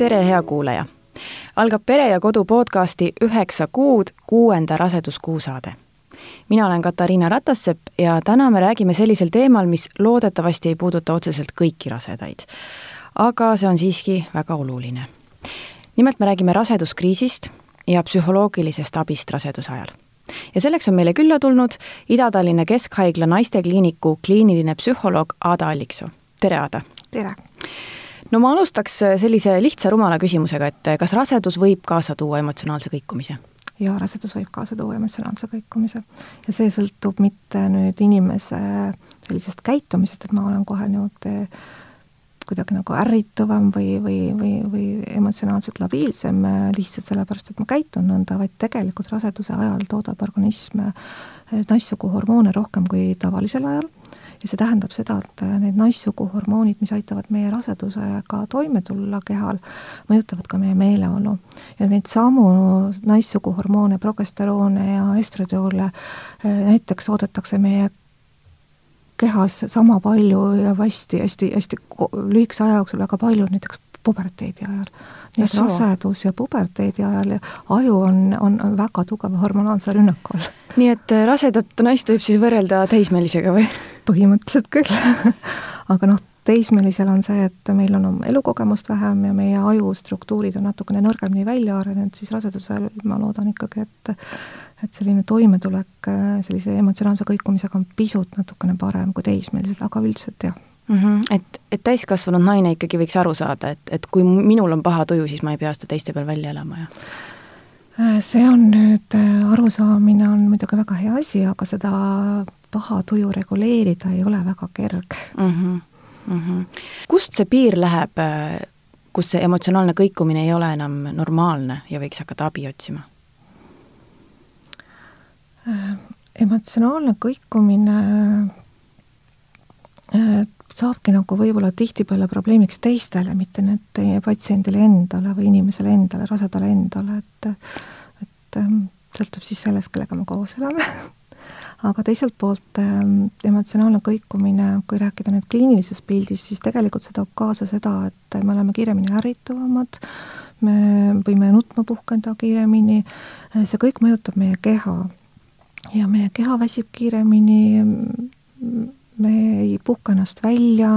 tere, hea kuulaja! algab Pere ja Kodu podcasti Üheksa kuud kuuenda raseduskuu saade. mina olen Katariina Ratassepp ja täna me räägime sellisel teemal, mis loodetavasti ei puuduta otseselt kõiki rasedaid. aga see on siiski väga oluline. nimelt me räägime raseduskriisist ja psühholoogilisest abist raseduse ajal ja selleks on meile külla tulnud Ida-Tallinna Keskhaigla naistekliiniku kliiniline psühholoog Aada Alliksoo. tere, Aada! tere! No ma alustaks äh, sellise lihtsa rumala küsimusega, et äh, kas rasedus võib kaasa tuua emotsionaalse kõikumise? jaa, rasedus võib kaasa tuua emotsionaalse kõikumise. ja see sõltub mitte nüüd inimese sellisest käitumisest, et ma olen kohe niisugune kuidagi nagu ärrituvam või, või, või, või emotsionaalselt labiilsem lihtsalt sellepärast, et ma käitun nõnda, vaid tegelikult raseduse ajal toodab organism naissugu hormoone rohkem kui tavalisel ajal ja see tähendab seda, et äh, need naissuguhormoonid, mis aitavad meie rasedusega toime tulla kehal, mõjutavad ka meie meeleolu. ja neid samu naissuguhormoone, progesteroone ja estradiole äh, näiteks oodatakse meie kehas sama palju ja hästi, hästi, hästi lühikese aja jooksul väga palju, näiteks puberteedi ajal. Nii et rasedus ja puberteedi ajal ja aju on, on, väga tugeva hormonaalse rünnaku all. nii et äh, rasedat naist võib siis võrrelda teismelisega või? põhimõtteliselt küll aga noh, teismelisel on see, et meil on elukogemust vähem ja meie aju struktuurid on natukene nõrgemini välja arenenud, siis rasedusel ma loodan ikkagi, et et selline toimetulek sellise emotsionaalse kõikumisega on pisut natukene parem kui teismelisel, aga üldiselt jah mm. -hmm. Et, et täiskasvanud naine ikkagi võiks aru saada, et, et kui minul on paha tuju, siis ma ei pea seda teiste peal välja elama ja see on nüüd, arusaamine on muidugi väga hea asi, aga seda paha tuju reguleerida ei ole väga kerge mm. -hmm. Mm -hmm. kust see piir läheb, kus see emotsionaalne kõikumine ei ole enam normaalne ja võiks hakata abi otsima? Äh, emotsionaalne kõikumine äh, saabki nagu võib-olla tihtipeale probleemiks teistele, mitte nüüd teie patsiendile endale või inimesele endale, rasedale endale, et et ähm, sõltub siis sellest, kellega me koos elame aga teiselt poolt ähm, emotsionaalne kõikumine, kui rääkida nüüd kliinilisest pildist, siis tegelikult see toob kaasa seda, et me oleme kiiremini ärrituvamad, me võime nutma puhkeda kiiremini, see kõik mõjutab meie keha. ja meie keha väsib kiiremini, me ei puhka ennast välja,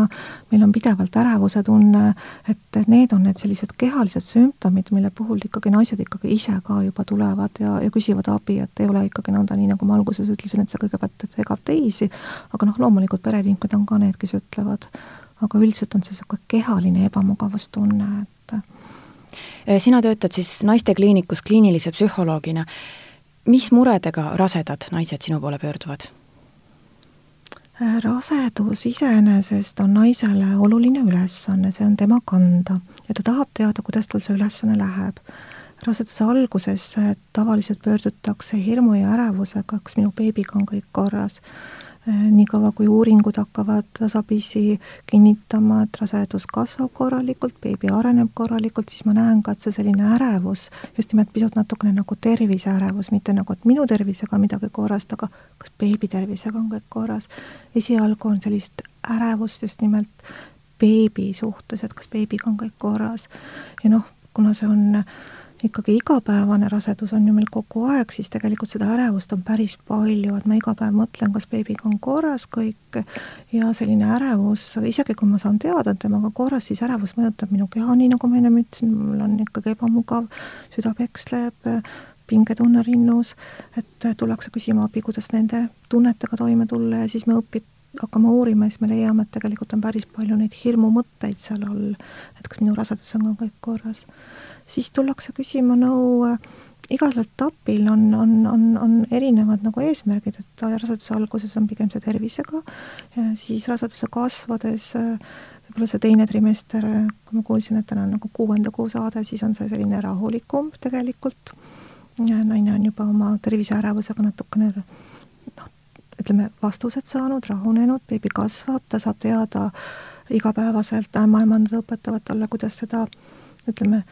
meil on pidevalt ärevuse tunne, et need on need sellised kehalised sümptomid, mille puhul ikkagi naised ikkagi ise ka juba tulevad ja, ja küsivad abi, et ei ole ikkagi nõnda, nii nagu ma alguses ütlesin, et see kõigepealt segab teisi, aga noh, loomulikult pereliikmed on ka need, kes ütlevad, aga üldiselt on see niisugune kehaline ebamugavustunne, et sina töötad siis naistekliinikus kliinilise psühholoogina. mis muredega rasedad naised sinu poole pöörduvad? Rasedus iseenesest on naisele oluline ülesanne, see on tema kanda ja ta tahab teada, kuidas tal see ülesanne läheb. raseduse alguses tavaliselt pöördutakse hirmu ja ärevusega, kas minu beebiga on kõik korras niikaua, kui uuringud hakkavad tasapisi kinnitama, et rasedus kasvab korralikult, beebi areneb korralikult, siis ma näen ka, et see selline ärevus, just nimelt pisut natukene nagu terviseärevus, mitte nagu, et minu tervisega midagi korrast, aga kas beebi tervisega on kõik korras. esialgu on sellist ärevust just nimelt beebi suhtes, et kas beebiga on kõik korras. ja noh, kuna see on ikkagi igapäevane rasedus on ju meil kogu aeg, siis tegelikult seda ärevust on päris palju, et ma iga päev mõtlen, kas beebiga on korras kõik ja selline ärevus, isegi kui ma saan teada, et temaga korras, siis ärevus mõjutab minu keha, nii nagu ma ennem ütlesin, mul on ikkagi ebamugav, süda peksleb, pingetunne rinnus, et tullakse küsima abi, kuidas nende tunnetega toime tulla ja siis me õpid, hakkame uurima siis me leiame, et tegelikult on päris palju neid hirmumõtteid seal all, et kas minu rasedus on kõik korras siis tullakse küsima nõu äh, igal etapil on, on, on, on erinevad nagu eesmärgid, et raseduse alguses on pigem see tervisega, siis raseduse kasvades äh, võib-olla see teine trimester, kui ma kuulsin, et täna on nagu kuuenda kuu saade, siis on see selline rahulikum tegelikult. naine on juba oma terviseärevusega natukene ütleme, vastused saanud, rahunenud, beebi kasvab, ta saab teada igapäevaselt, ämmaemandad õpetavad talle, kuidas seda ütleme,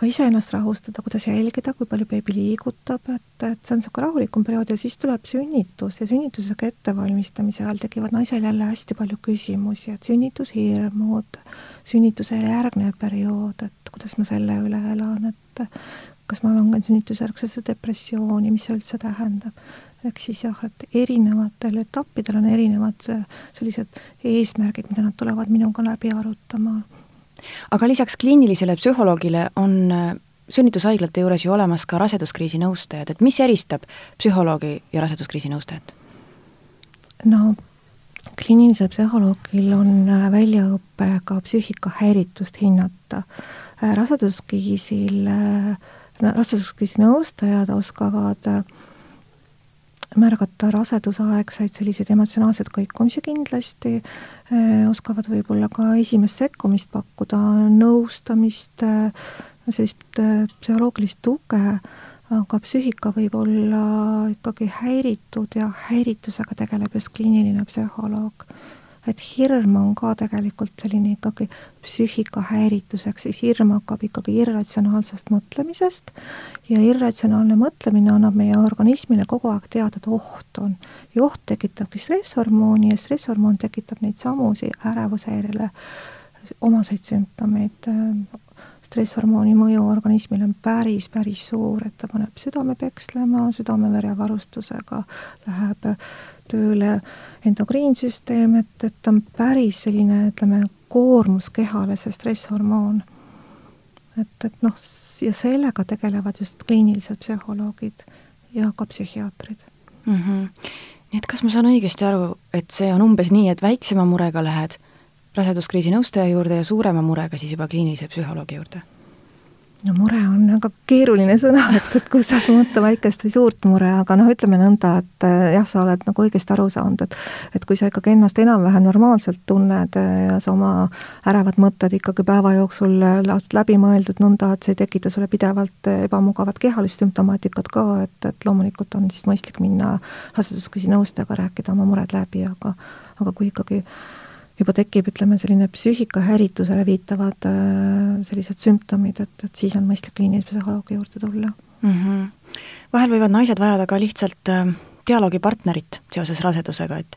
ka iseennast rahustada, kuidas jälgida, kui palju beebi liigutab, et, et see on niisugune rahulikum periood ja siis tuleb sünnitus ja sünnitusega ettevalmistamise ajal tekivad naisel jälle hästi palju küsimusi, et sünnitushirmud, sünnitusele järgnev periood, et kuidas ma selle üle elan, et kas ma langen sünnitusjärgsesse depressiooni, mis see üldse tähendab. ehk siis jah, et erinevatel etappidel on erinevad sellised eesmärgid, mida nad tulevad minuga läbi arutama aga lisaks kliinilisele psühholoogile on äh, sünnitushaiglate juures ju olemas ka raseduskriisi nõustajad, et mis eristab psühholoogi ja raseduskriisi nõustajat? no kliinilisel psühholoogil on äh, väljaõpe ka psüühikahäiritust hinnata. Äh, raseduskriisil, raseduskriisi nõustajad oskavad äh, märgata rasedusaegseid selliseid emotsionaalseid kõikumisi kindlasti, eh, oskavad võib-olla ka esimest sekkumist pakkuda, nõustamist, eh, sellist psühholoogilist tuge, aga psüühika võib olla ikkagi häiritud ja häiritusega tegeleb just kliiniline psühholoog et hirm on ka tegelikult selline ikkagi psüühikahäirituseks, siis hirm hakkab ikkagi irratsionaalsest mõtlemisest ja irratsionaalne mõtlemine annab meie organismile kogu aeg teada, et oht on. ja oht tekitabki stresshormooni ja stresshormoon tekitab neid samusi ärevushäirele omaseid sümptomeid, stresshormooni mõju organismile on päris, päris suur, et ta paneb südame pekslema, südame-verevarustusega läheb tööle endokriinsüsteem, et, et ta on päris selline, ütleme, koormus kehale, see stresshormoon. et, et noh, ja sellega tegelevad just kliinilised psühholoogid ja ka psühhiaatrid mm. -hmm. nii et kas ma saan õigesti aru, et see on umbes nii, et väiksema murega lähed raseduskriisi nõustaja juurde ja suurema murega siis juba kliinilise psühholoogi juurde? No mure on väga keeruline sõna, et, et kus sa mõtta väikest või suurt mure, aga noh, ütleme nõnda, et eh, jah, sa oled nagu õigesti aru saanud, et et kui sa ikkagi ennast enam-vähem normaalselt tunned eh, ja sa oma ärevad mõtted ikkagi päeva jooksul oled läbi mõeldud nõnda, et see ei tekita sulle pidevalt eh, ebamugavat kehalist sümptomaatikat ka, et, et loomulikult on siis mõistlik minna raseduskriisi nõustajaga, rääkida oma mured läbi, aga aga kui ikkagi juba tekib, ütleme, selline psüühikahäiritusele viitavad äh, sellised sümptomid, et, et siis on mõistlik kliinilise psühholoogi juurde tulla mm. -hmm. vahel võivad naised vajada ka lihtsalt äh, dialoogipartnerit seoses rasedusega, et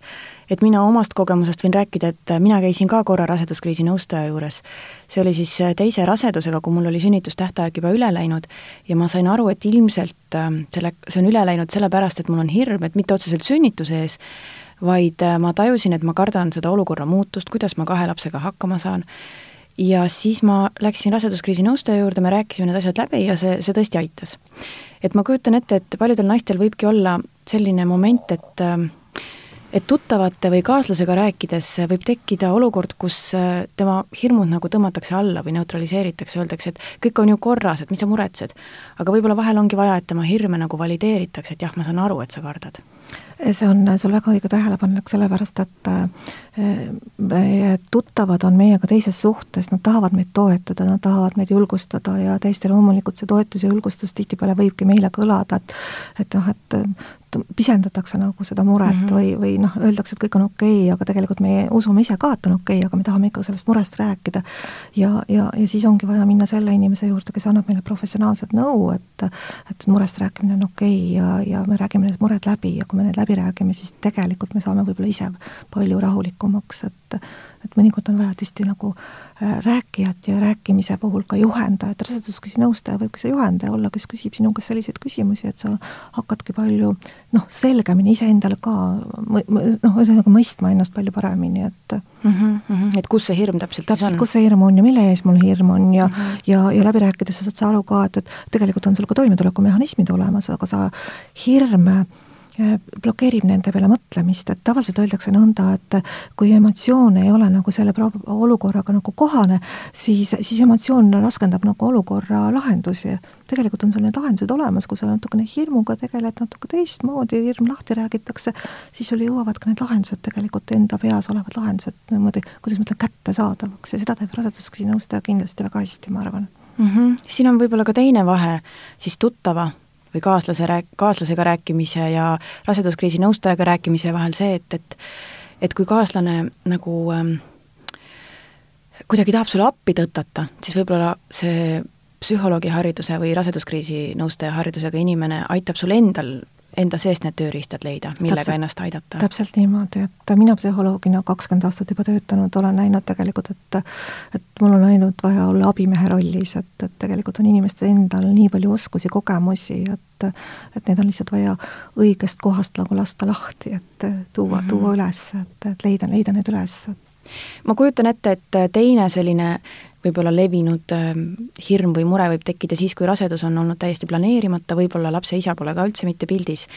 et mina omast kogemusest võin rääkida, et mina käisin ka korra raseduskriisi nõustaja juures. see oli siis äh, teise rasedusega, kui mul oli sünnitustähtaeg juba üle läinud ja ma sain aru, et ilmselt selle, see on üle läinud sellepärast, et mul on hirm, et mitte otseselt sünnituse ees, vaid äh, ma tajusin, et ma kardan seda olukorra muutust, kuidas ma kahe lapsega hakkama saan, ja siis ma läksin raseduskriisi nõustaja juurde, me rääkisime need asjad läbi ja see, see tõesti aitas. et ma kujutan ette, et paljudel naistel võibki olla selline moment, et äh, et tuttavate või kaaslasega rääkides võib tekkida olukord, kus äh, tema hirmud nagu tõmmatakse alla või neutraliseeritakse, öeldakse, et kõik on ju korras, et mis sa muretsed. aga võib-olla vahel ongi vaja, et tema hirme nagu valideeritakse, et jah, ma saan aru, et sa kardad see on sul väga õige tähelepanek, sellepärast et äh, meie tuttavad on meiega teises suhtes, nad tahavad meid toetada, nad tahavad meid julgustada ja täiesti loomulikult see toetus ja julgustus tihtipeale võibki meile kõlada, et et noh, et pisendatakse nagu seda muret mm -hmm. või, või noh, öeldakse, et kõik on okei okay,, aga tegelikult me usume ise ka, et on okei okay,, aga me tahame ikka sellest murest rääkida. ja, ja, ja siis ongi vaja minna selle inimese juurde, kes annab meile professionaalset nõu, et et murest rääkimine on okei okay ja, ja me räägime need mured läbi ja kui me need läbi räägime, siis tegelikult me saame võib-olla ise palju rahulikumaks, et et mõnikord on vaja tõesti nagu äh, rääkijat ja rääkimise puhul ka juhendajat, raseduskriisi nõustaja võib ka see juhendaja olla, kes küsib sinu käest selliseid küsimusi, et sa hakkadki palju noh, selgemini iseendale ka noh, ühesõnaga mõistma ennast palju paremini, et mm. -hmm, et kus see hirm täpselt, täpselt on? kus see hirm on ja mille ees mul hirm on ja mm, -hmm. ja, ja läbi rääkides sa saad sa aru ka, et, et tegelikult on sul ka toimetulekumehhanismid olemas, aga sa hirm äh, blokeerib nende peale mõtlemist, et tavaliselt öeldakse nõnda, et kui emotsioon ei ole nagu selle olukorraga nagu kohane, siis, siis emotsioon raskendab nagu olukorra lahendusi. tegelikult on sul need lahendused olemas, kui sa natukene hirmuga tegeled natuke teistmoodi, hirm lahti räägitakse, siis sul jõuavad ka need lahendused tegelikult, enda peas olevad lahendused niimoodi, kuidas ma ütlen, kättesaadavaks ja seda teeb raseduskriisi nõustaja kindlasti väga hästi, ma arvan mm. -hmm. siin on võib-olla ka teine vahe siis tuttava või kaaslase rääk-, kaaslasega rääkimise ja raseduskriisi nõustajaga rääkimise vahel see, et, et et kui kaaslane nagu ähm, kuidagi tahab sulle appi tõtata, siis võib-olla see psühholoogihariduse või raseduskriisi nõustaja haridusega inimene aitab sul endal enda seest need tööriistad leida, millega täpselt, ennast aidata. täpselt niimoodi, et mina psühholoogina kakskümmend aastat juba töötanud, olen näinud tegelikult, et et mul on ainult vaja olla abimehe rollis, et, et tegelikult on inimestel endal nii palju oskusi, kogemusi, et et neid on lihtsalt vaja õigest kohast nagu lasta lahti, et tuua mm, -hmm. tuua üles, et, et leida, leida need üles. ma kujutan ette, et teine selline võib-olla levinud ähm, hirm või mure võib tekkida siis, kui rasedus on olnud täiesti planeerimata, võib-olla lapse isa pole ka üldse mitte pildis,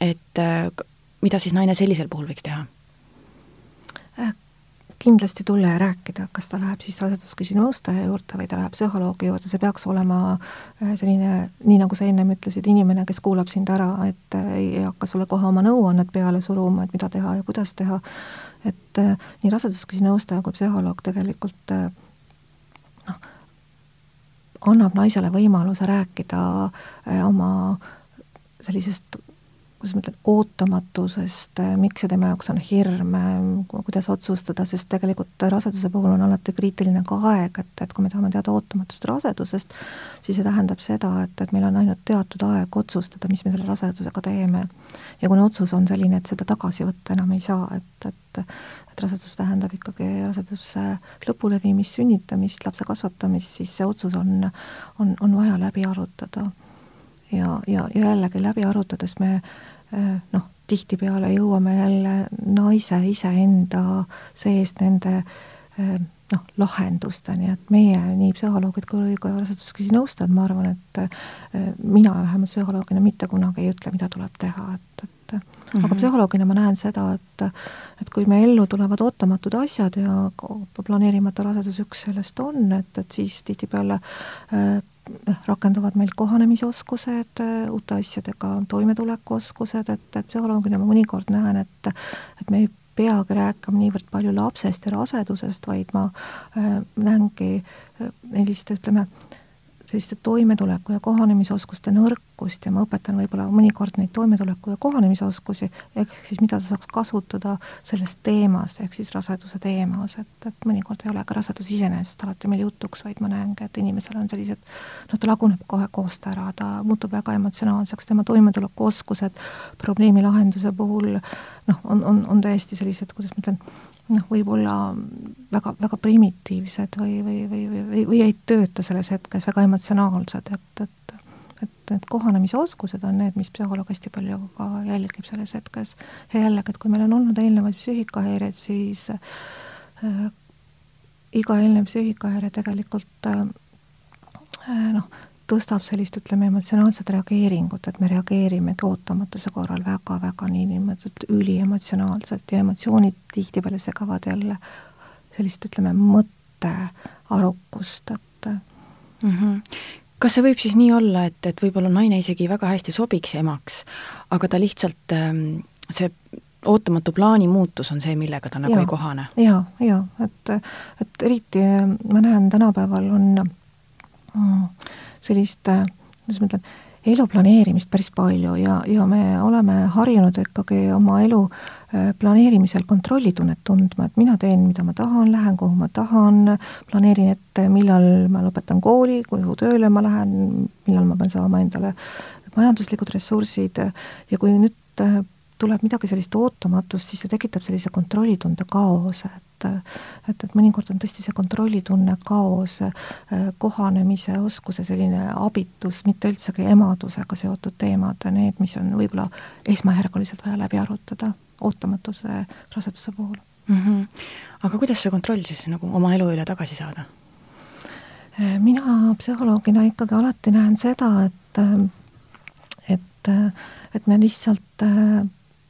et äh, mida siis naine sellisel puhul võiks teha? Äh, kindlasti tulla ja rääkida, kas ta läheb siis raseduskriisi nõustaja juurde või ta läheb psühholoogi juurde, see peaks olema äh, selline, nii nagu sa ennem ütlesid, inimene, kes kuulab sind ära, et ei hakka sulle kohe oma nõuannet peale suruma, et mida teha ja kuidas teha, et nii raseduskriisi nõustaja kui psühholoog tegelikult äh, annab naisele võimaluse rääkida eh, oma sellisest kuidas ma ütlen, ootamatusest, eh, miks see tema jaoks on hirm, eh, kuidas otsustada, sest tegelikult raseduse puhul on alati kriitiline ka aeg, et, et kui me tahame teada ootamatust rasedusest, siis see tähendab seda, et, et meil on ainult teatud aeg otsustada, mis me selle rasedusega teeme. ja kuna otsus on selline, et seda tagasi võtta enam ei saa, et, et et rasedus tähendab ikkagi raseduse lõpuleviimist, sünnitamist, lapse kasvatamist, siis see otsus on, on, on vaja läbi arutada. ja, ja, jällegi läbi arutades me eh, noh, tihtipeale jõuame jälle naise iseenda seest nende eh, noh, lahendusteni, et meie, nii psühholoogid kui ka raseduskriisi nõustajad, ma arvan, et eh, mina vähemalt psühholoogina mitte kunagi ei ütle, mida tuleb teha, et, et mm -hmm. aga mhm. psühholoogina ma näen seda, et et kui me ellu tulevad ootamatud asjad ja planeerimata rasedus üks sellest on, et, et siis tihtipeale äh, rakenduvad meil kohanemisoskused, äh, uute asjadega toimetulekuoskused, et, et psühholoogina ma mõnikord näen, et et me ei peagi rääkima niivõrd palju lapsest ja rasedusest, vaid ma äh, näengi äh, sellist, ütleme selliste toimetuleku ja kohanemisoskuste nõrkust ja ma õpetan võib-olla mõnikord neid toimetuleku ja kohanemisoskusi, ehk siis mida ta saaks kasutada selles teemas, ehk siis raseduse teemas, et, et mõnikord ei ole ka rasedus iseenesest alati meil jutuks, vaid ma näengi, et inimesel on sellised, noh, ta laguneb kohe koost ära, ta muutub väga emotsionaalseks, tema toimetulekuoskused probleemi lahenduse puhul noh, on, on, on täiesti sellised, kuidas ma ütlen, noh, võib-olla väga, väga primitiivsed või, või, või, või, või ei tööta selles hetkes, väga emotsionaalsed, et, et et need kohanemisoskused on need, mis psühholoog hästi palju ka jälgib selles hetkes. ja jällegi, et kui meil on olnud eelnevaid psüühikahäireid, siis äh, iga eelnev psüühikahäire tegelikult äh, noh, tõstab sellist, ütleme, emotsionaalset reageeringut, et me reageerimegi ootamatuse korral väga-väga niinimetatud üliemotsionaalselt ja emotsioonid tihtipeale segavad jälle sellist, ütleme, mõttearukust, et mm -hmm. Kas see võib siis nii olla, et, et võib-olla naine isegi väga hästi sobiks emaks, aga ta lihtsalt, ähm, see ootamatu plaani muutus on see, millega ta nagu ja, ei kohane ja,? jaa, jaa, et, et eriti ma näen tänapäeval on mm, sellist, kuidas ma ütlen, elu planeerimist päris palju ja, ja me oleme harjunud ikkagi oma elu äh, planeerimisel kontrollitunnet tundma, et mina teen, mida ma tahan, lähen, kuhu ma tahan, planeerin ette, millal ma lõpetan kooli, kuhu tööle ma lähen, millal ma pean saama endale majanduslikud ressursid. Ja kui nüüd äh, tuleb midagi sellist ootamatust, siis see tekitab sellise kontrollitunde kaose, et et et, mõnikord on tõesti see kontrollitunne, kaos, kohanemise oskuse selline abitus, mitte üldsegi emadusega seotud teemad, need, mis on võib-olla esmajärguliselt vaja läbi arutada ootamatuse raseduse puhul mm. -hmm. aga kuidas see kontroll siis nagu oma elu üle tagasi saada? mina psühholoogina ikkagi alati näen seda, et et, et me lihtsalt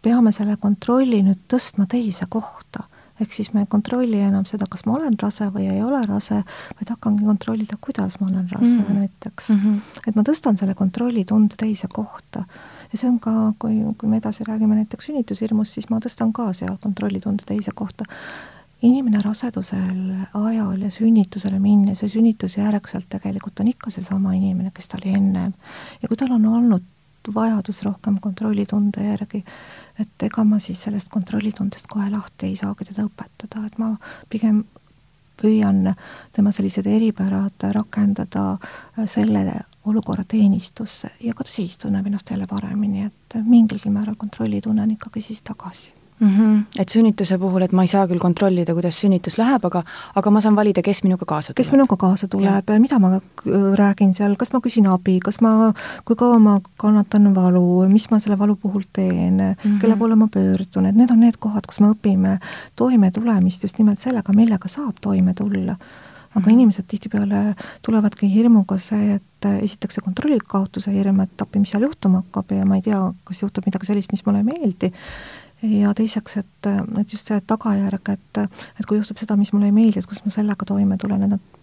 peame selle kontrolli nüüd tõstma teise kohta. ehk siis me ei kontrolli enam seda, kas ma olen rase või ei ole rase, vaid hakkangi kontrollida, kuidas ma olen rase mm -hmm. näiteks mm. -hmm. et ma tõstan selle kontrollitunde teise kohta. ja see on ka, kui, kui me edasi räägime näiteks sünnitushirmust, siis ma tõstan ka seal kontrollitunde teise kohta inimene rasedusel ajal ja sünnitusele minnes ja sünnitusjärgselt tegelikult on ikka seesama inimene, kes ta oli ennem. ja kui tal on olnud vajadus rohkem kontrollitunde järgi, et ega ma siis sellest kontrollitundest kohe lahti ei saagi teda õpetada, et ma pigem püüan tema sellised eripärad rakendada selle olukorra teenistusse. Ja ka siis tunneb ennast jälle paremini, et mingilgi määral kontrollitunne on ikkagi siis tagasi mm. -hmm. Et sünnituse puhul, et ma ei saa küll kontrollida, kuidas sünnitus läheb, aga, aga ma saan valida, kes minuga kaasa tuleb. kes minuga kaasa tuleb, mida ma räägin seal, kas ma küsin abi, kas ma, kui kaua ma kannatan valu, mis ma selle valu puhul teen mm, -hmm. kelle poole ma pöördun, et need on need kohad, kus me õpime toimetulemist just nimelt sellega, millega saab toime tulla aga -hmm. inimesed tihtipeale tulevadki hirmuga see, et esiteks see kontrollikaotuse hirm, et appi, mis seal juhtuma hakkab ja ma ei tea, kas juhtub midagi sellist, mis mulle ei meeldi, ja teiseks, et, et just see tagajärg, et, et kui juhtub seda, mis mulle ei meeldi, et kuidas ma sellega toime tulen, et nad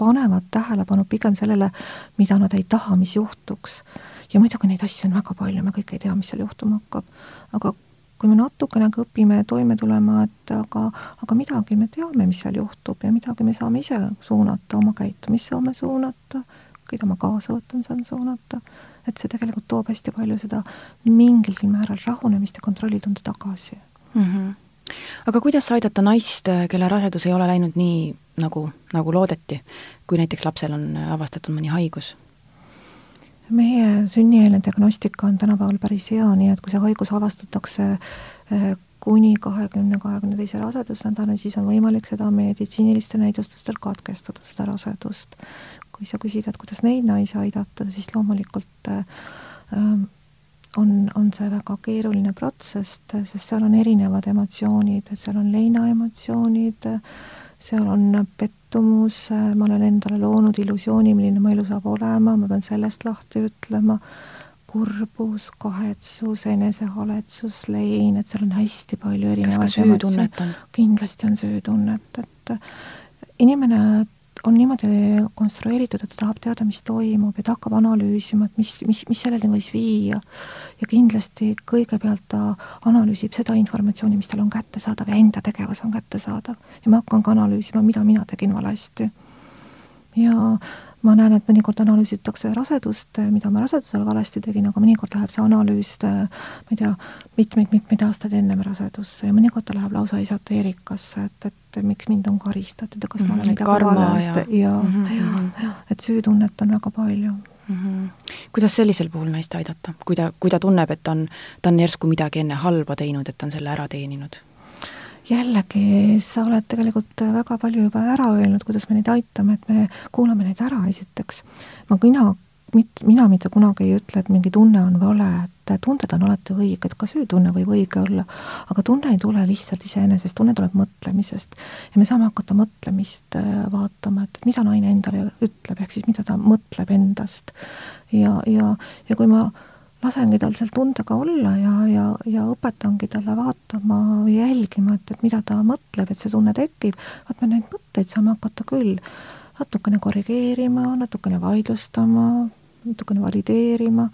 panevad tähelepanu pigem sellele, mida nad ei taha, mis juhtuks. ja muidugi neid asju on väga palju, me kõik ei tea, mis seal juhtuma hakkab. aga kui me natukenegi õpime toime tulema, et aga, aga midagi me teame, mis seal juhtub ja midagi me saame ise suunata, oma käitumist saame suunata, keda ma kaasa võtan, saan suunata et see tegelikult toob hästi palju seda mingilgi määral rahunemist ja kontrollitunde tagasi mm. -hmm. aga kuidas aidata naist, kelle rasedus ei ole läinud nii, nagu, nagu loodeti, kui näiteks lapsel on avastatud mõni haigus? meie sünnieelne diagnostika on tänapäeval päris hea, nii et kui see haigus avastatakse eh, kuni kahekümne, kahekümne teise rasedusnädalani, siis on võimalik seda meditsiiniliste näidustustel katkestada, seda rasedust. Kui sa küsid, et kuidas neid naisi aidata, siis loomulikult äh, on, on see väga keeruline protsess, sest seal on erinevad emotsioonid, seal on leinaemotsioonid, seal on pettumus, ma olen endale loonud illusiooni, milline mu elu saab olema, ma pean sellest lahti ütlema, kurbus, kahetsus, enesehaletsus, lein, et seal on hästi palju erinevaid kas ka süütunnet on? kindlasti on süütunnet, et inimene on niimoodi konstrueeritud, et ta tahab teada, mis toimub ja ta hakkab analüüsima, et mis, mis, mis selleni võis viia. ja kindlasti kõigepealt ta analüüsib seda informatsiooni, mis tal on kättesaadav ja enda tegevus on kättesaadav. ja ma hakkan ka analüüsima, mida mina tegin valesti. ja ma näen, et mõnikord analüüsitakse rasedust, mida ma rasedusel valesti tegin, aga mõnikord läheb see analüüs, ma ei tea, mitmeid-mitmeid aastaid ennem rasedusse ja mõnikord ta läheb lausa esoteerikasse, et, et miks mind on karistatud ja kas ma olen mhm, midagi valesti ja, ja, -hmm. ja, ja, et süütunnet on väga palju mm. -hmm. kuidas sellisel puhul naist aidata, kui ta, kui ta tunneb, et ta on, ta on järsku midagi enne halba teinud, et ta on selle ära teeninud? Jällegi, sa oled tegelikult väga palju juba ära öelnud, kuidas me neid aitame, et me kuulame neid ära esiteks. ma, mina, mit-, mina mitte kunagi ei ütle, et mingi tunne on vale, et tunded on alati õiged, ka süütunne võib õige olla, aga tunne ei tule lihtsalt iseenesest, tunne tuleb mõtlemisest. ja me saame hakata mõtlemist äh, vaatama, et mida naine endale ütleb, ehk siis mida ta mõtleb endast. ja, ja, ja kui ma lasengi tal seal tundega olla ja, ja, ja õpetangi talle vaatama või jälgima, et, et mida ta mõtleb, et see tunne tekib, vaat me neid mõtteid saame hakata küll natukene korrigeerima, natukene vaidlustama, natukene valideerima.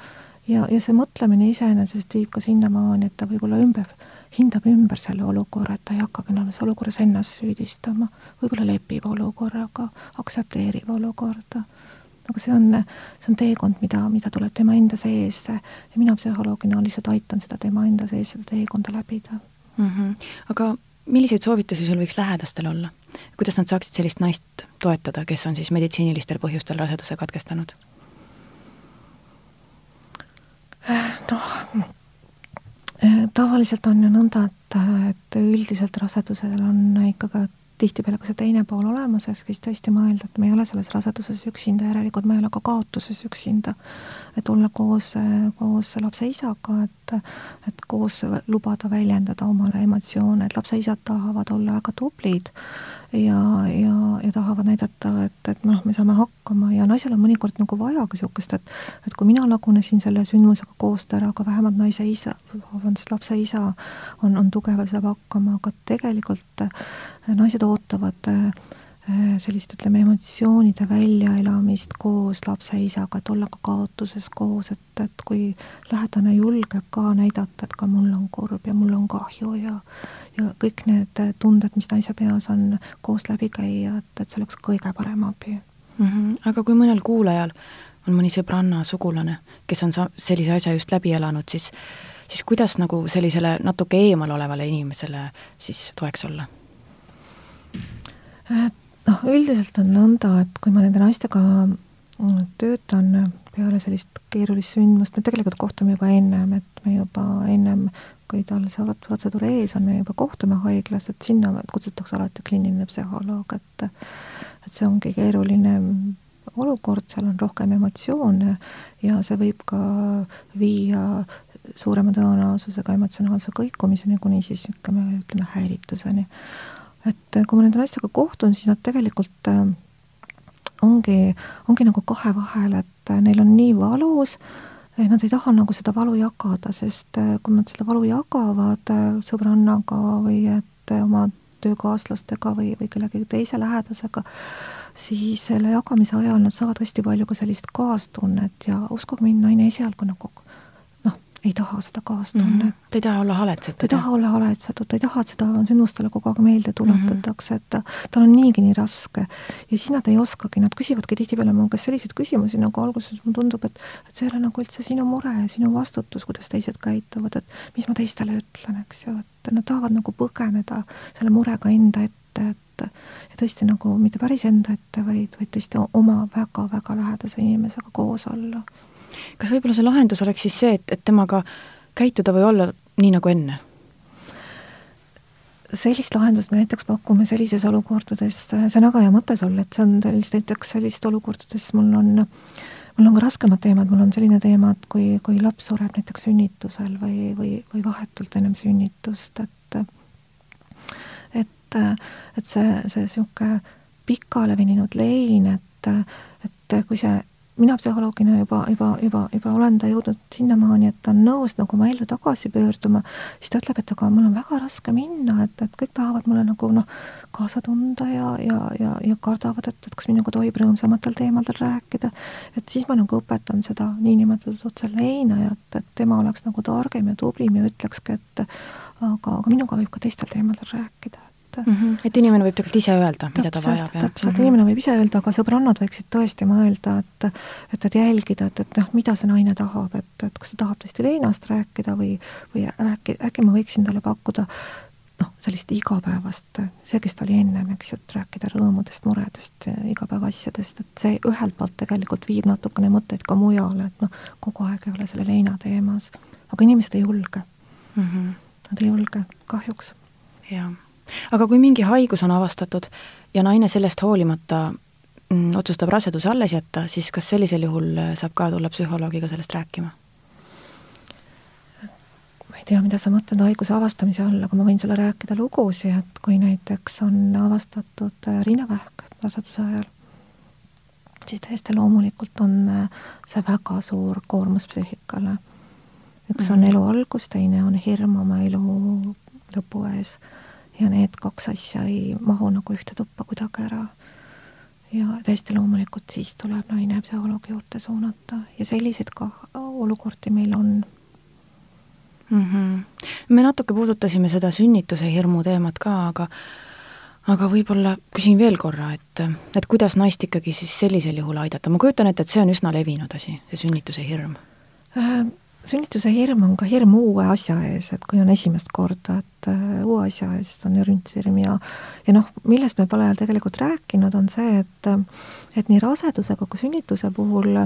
Ja, ja see mõtlemine iseenesest viib ka sinnamaani, et ta võib-olla ümber, hindab ümber selle olukorra, et ta ei hakkagi enam selles olukorras ennast süüdistama, võib-olla lepib olukorraga, aktsepteerib olukorda aga see on, see on teekond, mida, mida tuleb tema enda sees ja mina psühholoogina lihtsalt aitan seda tema enda sees, seda teekonda läbida mm. -hmm. aga milliseid soovitusi sul võiks lähedastel olla? kuidas nad saaksid sellist naist toetada, kes on siis meditsiinilistel põhjustel raseduse katkestanud? noh, tavaliselt on ju nõnda, et, et üldiselt rasedusel on ikkagi tihtipeale ka see teine pool olemas, ehk siis tõesti mõelda, et me ei ole selles raseduses üksinda, järelikult me ei ole ka kaotuses üksinda. et olla koos, koos lapse isaga, et, et koos lubada väljendada omale emotsioone, et lapse isad tahavad olla väga tublid ja, ja, ja tahavad näidata, et, et noh, me saame hakkama ja naisel on mõnikord nagu vaja ka niisugust, et et kui mina lagunesin selle sündmusega koos ära, aga vähemalt naise isa, vabandust, lapse isa on, on tugev ja saab hakkama, aga tegelikult naised ootavad äh, sellist, ütleme, emotsioonide väljaelamist koos lapse isaga, et olla ka kaotuses koos, et, et kui lähedane julgeb ka näidata, et ka mul on kurb ja mul on kahju ja ja kõik need tunded, mis naise peas on, koos läbi käia, et, et see oleks kõige parem abi mm. -hmm. aga kui mõnel kuulajal on mõni sõbranna, sugulane, kes on sa-, sellise asja just läbi elanud, siis siis kuidas nagu sellisele natuke eemal olevale inimesele siis toeks olla? noh, üldiselt on nõnda, et kui ma nende naistega mm, töötan peale sellist keerulist sündmust, me tegelikult kohtume juba ennem, et me juba ennem, kui tal see protseduur ees on, me juba kohtume haiglas, et sinna kutsutakse alati kliiniline psühholoog, et et see ongi keeruline olukord, seal on rohkem emotsioone ja see võib ka viia suurema tõenäosusega emotsionaalse kõikumiseni, kuni siis ütleme, ütleme häirituseni. Et kui ma nende naistega kohtun, siis nad tegelikult äh, ongi, ongi nagu kahe vahel, et äh, neil on nii valus, nad ei taha nagu seda valu jagada, sest äh, kui nad seda valu jagavad sõbrannaga või et oma töökaaslastega või, või kellegi teise lähedasega, siis selle jagamise ajal nad saavad hästi palju ka sellist kaastunnet ja uskuge mind, naine esialgu nagu ei taha seda kaastunnet mm. -hmm. ta ei taha olla haletsetud? ta ei taha olla haletsetud, ta ei taha, et seda sündmustele kogu aeg meelde tuletatakse mm, -hmm. et ta, tal on niigi nii raske. ja siis nad ei oskagi, nad küsivadki tihtipeale mu käest selliseid küsimusi, nagu alguses mulle tundub, et et see ei ole nagu üldse sinu mure ja sinu vastutus, kuidas teised käituvad, et mis ma teistele ütlen, eks ju, et nad tahavad nagu põgeneda selle murega enda ette, et ja tõesti nagu mitte päris enda ette, vaid, vaid tõesti oma väga-väga lähedase inimesega koos olla kas võib-olla see lahendus oleks siis see, et, et temaga käituda või olla nii nagu enne? sellist lahendust me näiteks pakume sellises olukordades, see on väga hea mõte sul, et see on sellist, näiteks sellist olukordades mul on, mul on ka raskemad teemad, mul on selline teema, et kui, kui laps sureb näiteks sünnitusel või, või, või vahetult ennem sünnitust, et et, et see, see niisugune pikale veninud lein, et, et kui see mina psühholoogina juba, juba, juba, juba olen ta jõudnud sinnamaani, et ta on nõus nagu oma ellu tagasi pöörduma, siis ta ütleb, et aga mul on väga raske minna, et, et kõik tahavad mulle nagu noh, kaasa tunda ja, ja, ja, ja kardavad, et, et kas minuga tohib rõõmsamatel teemadel rääkida. et siis ma nagu õpetan seda niinimetatud otse leinajat, et tema oleks nagu targem ja tublim ja ütlekski, et aga, aga minuga võib ka teistel teemadel rääkida mm. -hmm. et inimene võib tegelikult ise öelda, mida ta vajab. täpselt mm, -hmm. inimene võib ise öelda, aga sõbrannad võiksid tõesti mõelda, et et, et jälgida, et, et noh, mida see naine tahab, et, et kas ta tahab tõesti leinast rääkida või, või äkki, äkki ma võiksin talle pakkuda noh, sellist igapäevast, see, kes ta oli ennem, eks ju, et rääkida rõõmudest, muredest, igapäevaasjadest, et see ühelt poolt tegelikult viib natukene mõtteid ka mujale, et noh, kogu aeg ei ole selle leina teemas. aga inimesed ei julge mm. -hmm. Nad ei julge, kahjuks. jah aga kui mingi haigus on avastatud ja naine sellest hoolimata mm, otsustab raseduse alles jätta, siis kas sellisel juhul äh, saab ka tulla psühholoogiga sellest rääkima? ma ei tea, mida sa mõtled haiguse avastamise all, aga ma võin sulle rääkida lugusid, et kui näiteks on avastatud äh, rinnavähk raseduse ajal, siis täiesti loomulikult on äh, see väga suur koormus psüühikale. üks on mhm. elu algus, teine on hirm oma elu lõpu ees ja need kaks asja ei mahu nagu ühte tuppa kuidagi ära. ja täiesti loomulikult siis tuleb naine psühholoogi juurde suunata ja selliseid ka olukordi meil on mm. -hmm. me natuke puudutasime seda sünnituse hirmu teemat ka, aga aga võib-olla küsin veel korra, et, et kuidas naist ikkagi siis sellisel juhul aidata, ma kujutan ette, et see on üsna levinud asi, see sünnituse hirm äh,. sünnituse hirm on ka hirm uue asja ees, et kui on esimest korda, et uue asja eest, on sünnitushirm ja ja noh, millest me pole tegelikult rääkinud, on see, et et nii raseduse kui ka sünnituse puhul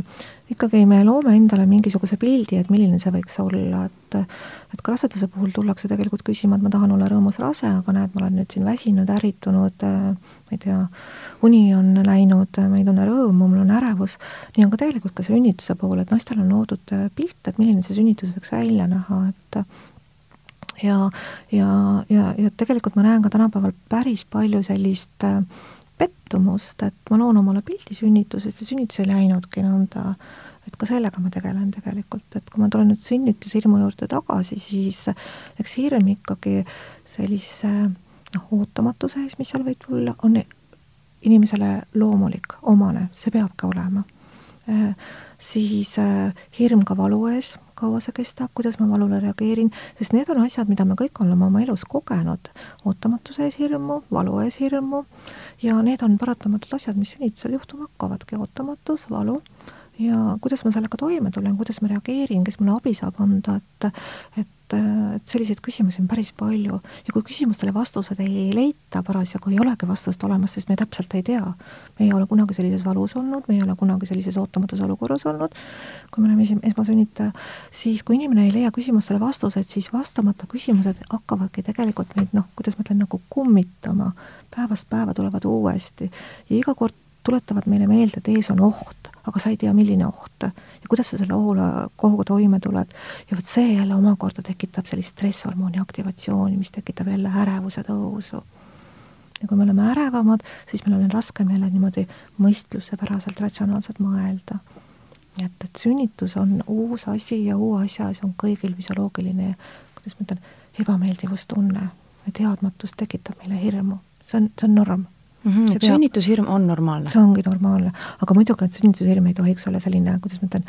ikkagi me loome endale mingisuguse pildi, et milline see võiks olla, et et ka raseduse puhul tullakse tegelikult küsima, et ma tahan olla rõõmus rase, aga näed, ma olen nüüd siin väsinud, ärritunud, ma ei tea, uni on läinud, ma ei tunne rõõmu, mul on ärevus, nii on ka tegelikult ka sünnituse puhul, et naistel on loodud pilt, et milline see sünnitus võiks välja näha, et ja, ja, ja, ja tegelikult ma näen ka tänapäeval päris palju sellist äh, pettumust, et ma loon omale pildi sünnitusest ja sünnitus ei läinudki nõnda, et ka sellega ma tegelen tegelikult, et kui ma tulen nüüd sünnitushirmu juurde tagasi, siis eks hirm ikkagi sellise noh, ootamatuse ees, mis seal võib tulla, on inimesele loomulik, omane, see peabki olema siis äh, hirm ka valu ees, kaua see kestab, kuidas ma valule reageerin, sest need on asjad, mida me kõik oleme oma elus kogenud. ootamatuse ees hirmu, valu ees hirmu. Ja need on paratamatult asjad, mis sünnitusel juhtuma hakkavadki, ootamatus, valu ja kuidas ma sellega toime tulen, kuidas ma reageerin, kes mulle abi saab anda, et et et selliseid küsimusi on päris palju ja kui küsimustele vastused ei leita parasjagu, ei olegi vastust olemas, sest me täpselt ei tea. me ei ole kunagi sellises valus olnud, me ei ole kunagi sellises ootamatus olukorras olnud, kui me oleme esi-, esmasünnitaja, siis kui inimene ei leia küsimustele vastuseid, siis vastamata küsimused hakkavadki tegelikult meid noh, kuidas ma ütlen, nagu kummitama. päevast päeva tulevad uuesti ja iga kord tuletavad meile meelde, et ees on oht, aga sa ei tea, milline oht ja kuidas sa selle ohule, ohuga toime tuled. ja vot see jälle omakorda tekitab sellist stresshormooni aktivatsiooni, mis tekitab jälle ärevuse tõusu. ja kui me oleme ärevamad, siis meil on raskem jälle niimoodi mõistlusepäraselt, ratsionaalselt mõelda. et, et sünnitus on uus asi ja uue asja ees on kõigil füsioloogiline, kuidas ma ütlen, ebameeldivustunne ja teadmatus tekitab meile hirmu, see on, see on norm mm. -hmm, et sünnitushirm on normaalne? see ongi normaalne, aga muidugi, et sünnitushirm ei tohiks olla selline, kuidas ma ütlen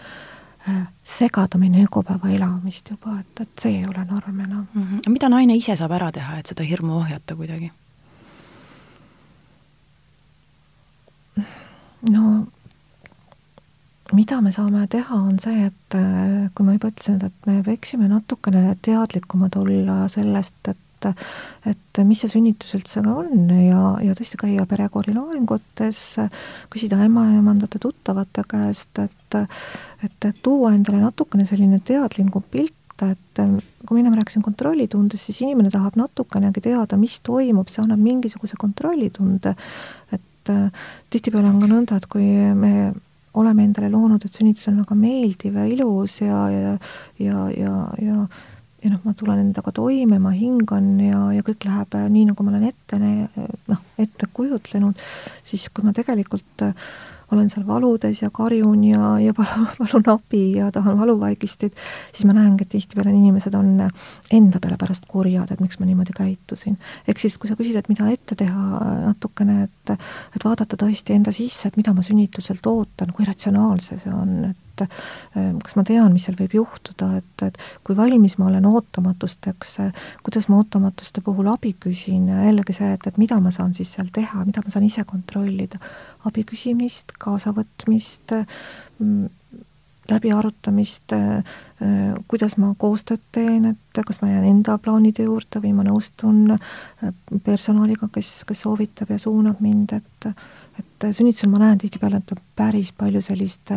äh,, segada meie ööpäeva elamist juba, et, et see ei ole norm enam mm. -hmm. mida naine ise saab ära teha, et seda hirmu ohjata kuidagi? no mida me saame teha, on see, et äh, kui ma juba ütlesin, et me võiksime natukene teadlikumad olla sellest, et et, et mis see sünnitus üldse ka on ja, ja tõesti käia perekooli loengutes, küsida ämmaemandate tuttavate käest, et, et, tuua endale natukene selline teadlikum pilt, et kui ma ennem rääkisin kontrollitundest, siis inimene tahab natukenegi teada, mis toimub, see annab mingisuguse kontrollitunde. et tihtipeale on ka nõnda, et kui me oleme endale loonud, et sünnitus on väga meeldiv ja ilus ja, ja, ja, ja, ja ja noh, ma tulen endaga toime, ma hingan ja, ja kõik läheb äh, nii, nagu ma olen ette, noh, ette kujutlenud, siis kui ma tegelikult äh, olen seal valudes ja karjun ja, ja palun abi ja tahan valuvaigistit, siis ma näengi, et tihtipeale inimesed on enda peale pärast kurjad, et miks ma niimoodi käitusin. ehk siis, kui sa küsid, et mida ette teha natukene, et et vaadata tõesti enda sisse, et mida ma sünnituselt ootan, kui ratsionaalse see on, et kas ma tean, mis seal võib juhtuda, et, et kui valmis ma olen ootamatusteks, kuidas ma ootamatuste puhul abi küsin? Jällegi see, et, et mida ma saan siis seal teha, mida ma saan ise kontrollida? Abi küsimist, kaasavõtmist, läbiarutamist, äh, kuidas ma koostööd teen, et kas ma jään enda plaanide juurde või ma nõustun äh, personaliga, kes, kes soovitab ja suunab mind, et et sünnitusel ma näen tihtipeale, et on päris palju sellist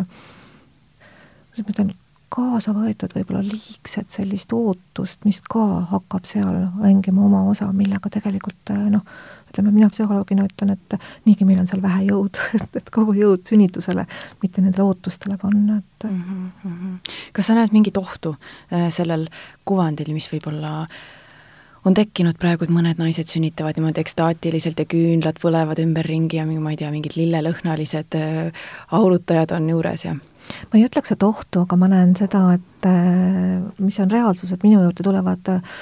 kuidas ma ütlen, kaasa võetud võib-olla liigset sellist ootust, mis ka hakkab seal mängima oma osa, millega tegelikult noh, ütleme, mina psühholoogina ütlen, et niigi meil on seal vähe jõudu, et, et kogu jõud sünnitusele, mitte nendele ootustele panna, et mm. -hmm. kas sa näed mingit ohtu äh, sellel kuvandil, mis võib-olla on tekkinud praegu, et mõned naised sünnitavad niimoodi ekstaatiliselt ja küünlad põlevad ümberringi ja ma ei tea, mingid lillelõhnalised äh, aurutajad on juures ja ma ei ütleks, et ohtu, aga ma näen seda, et mis on reaalsus, et minu juurde tulevad äh,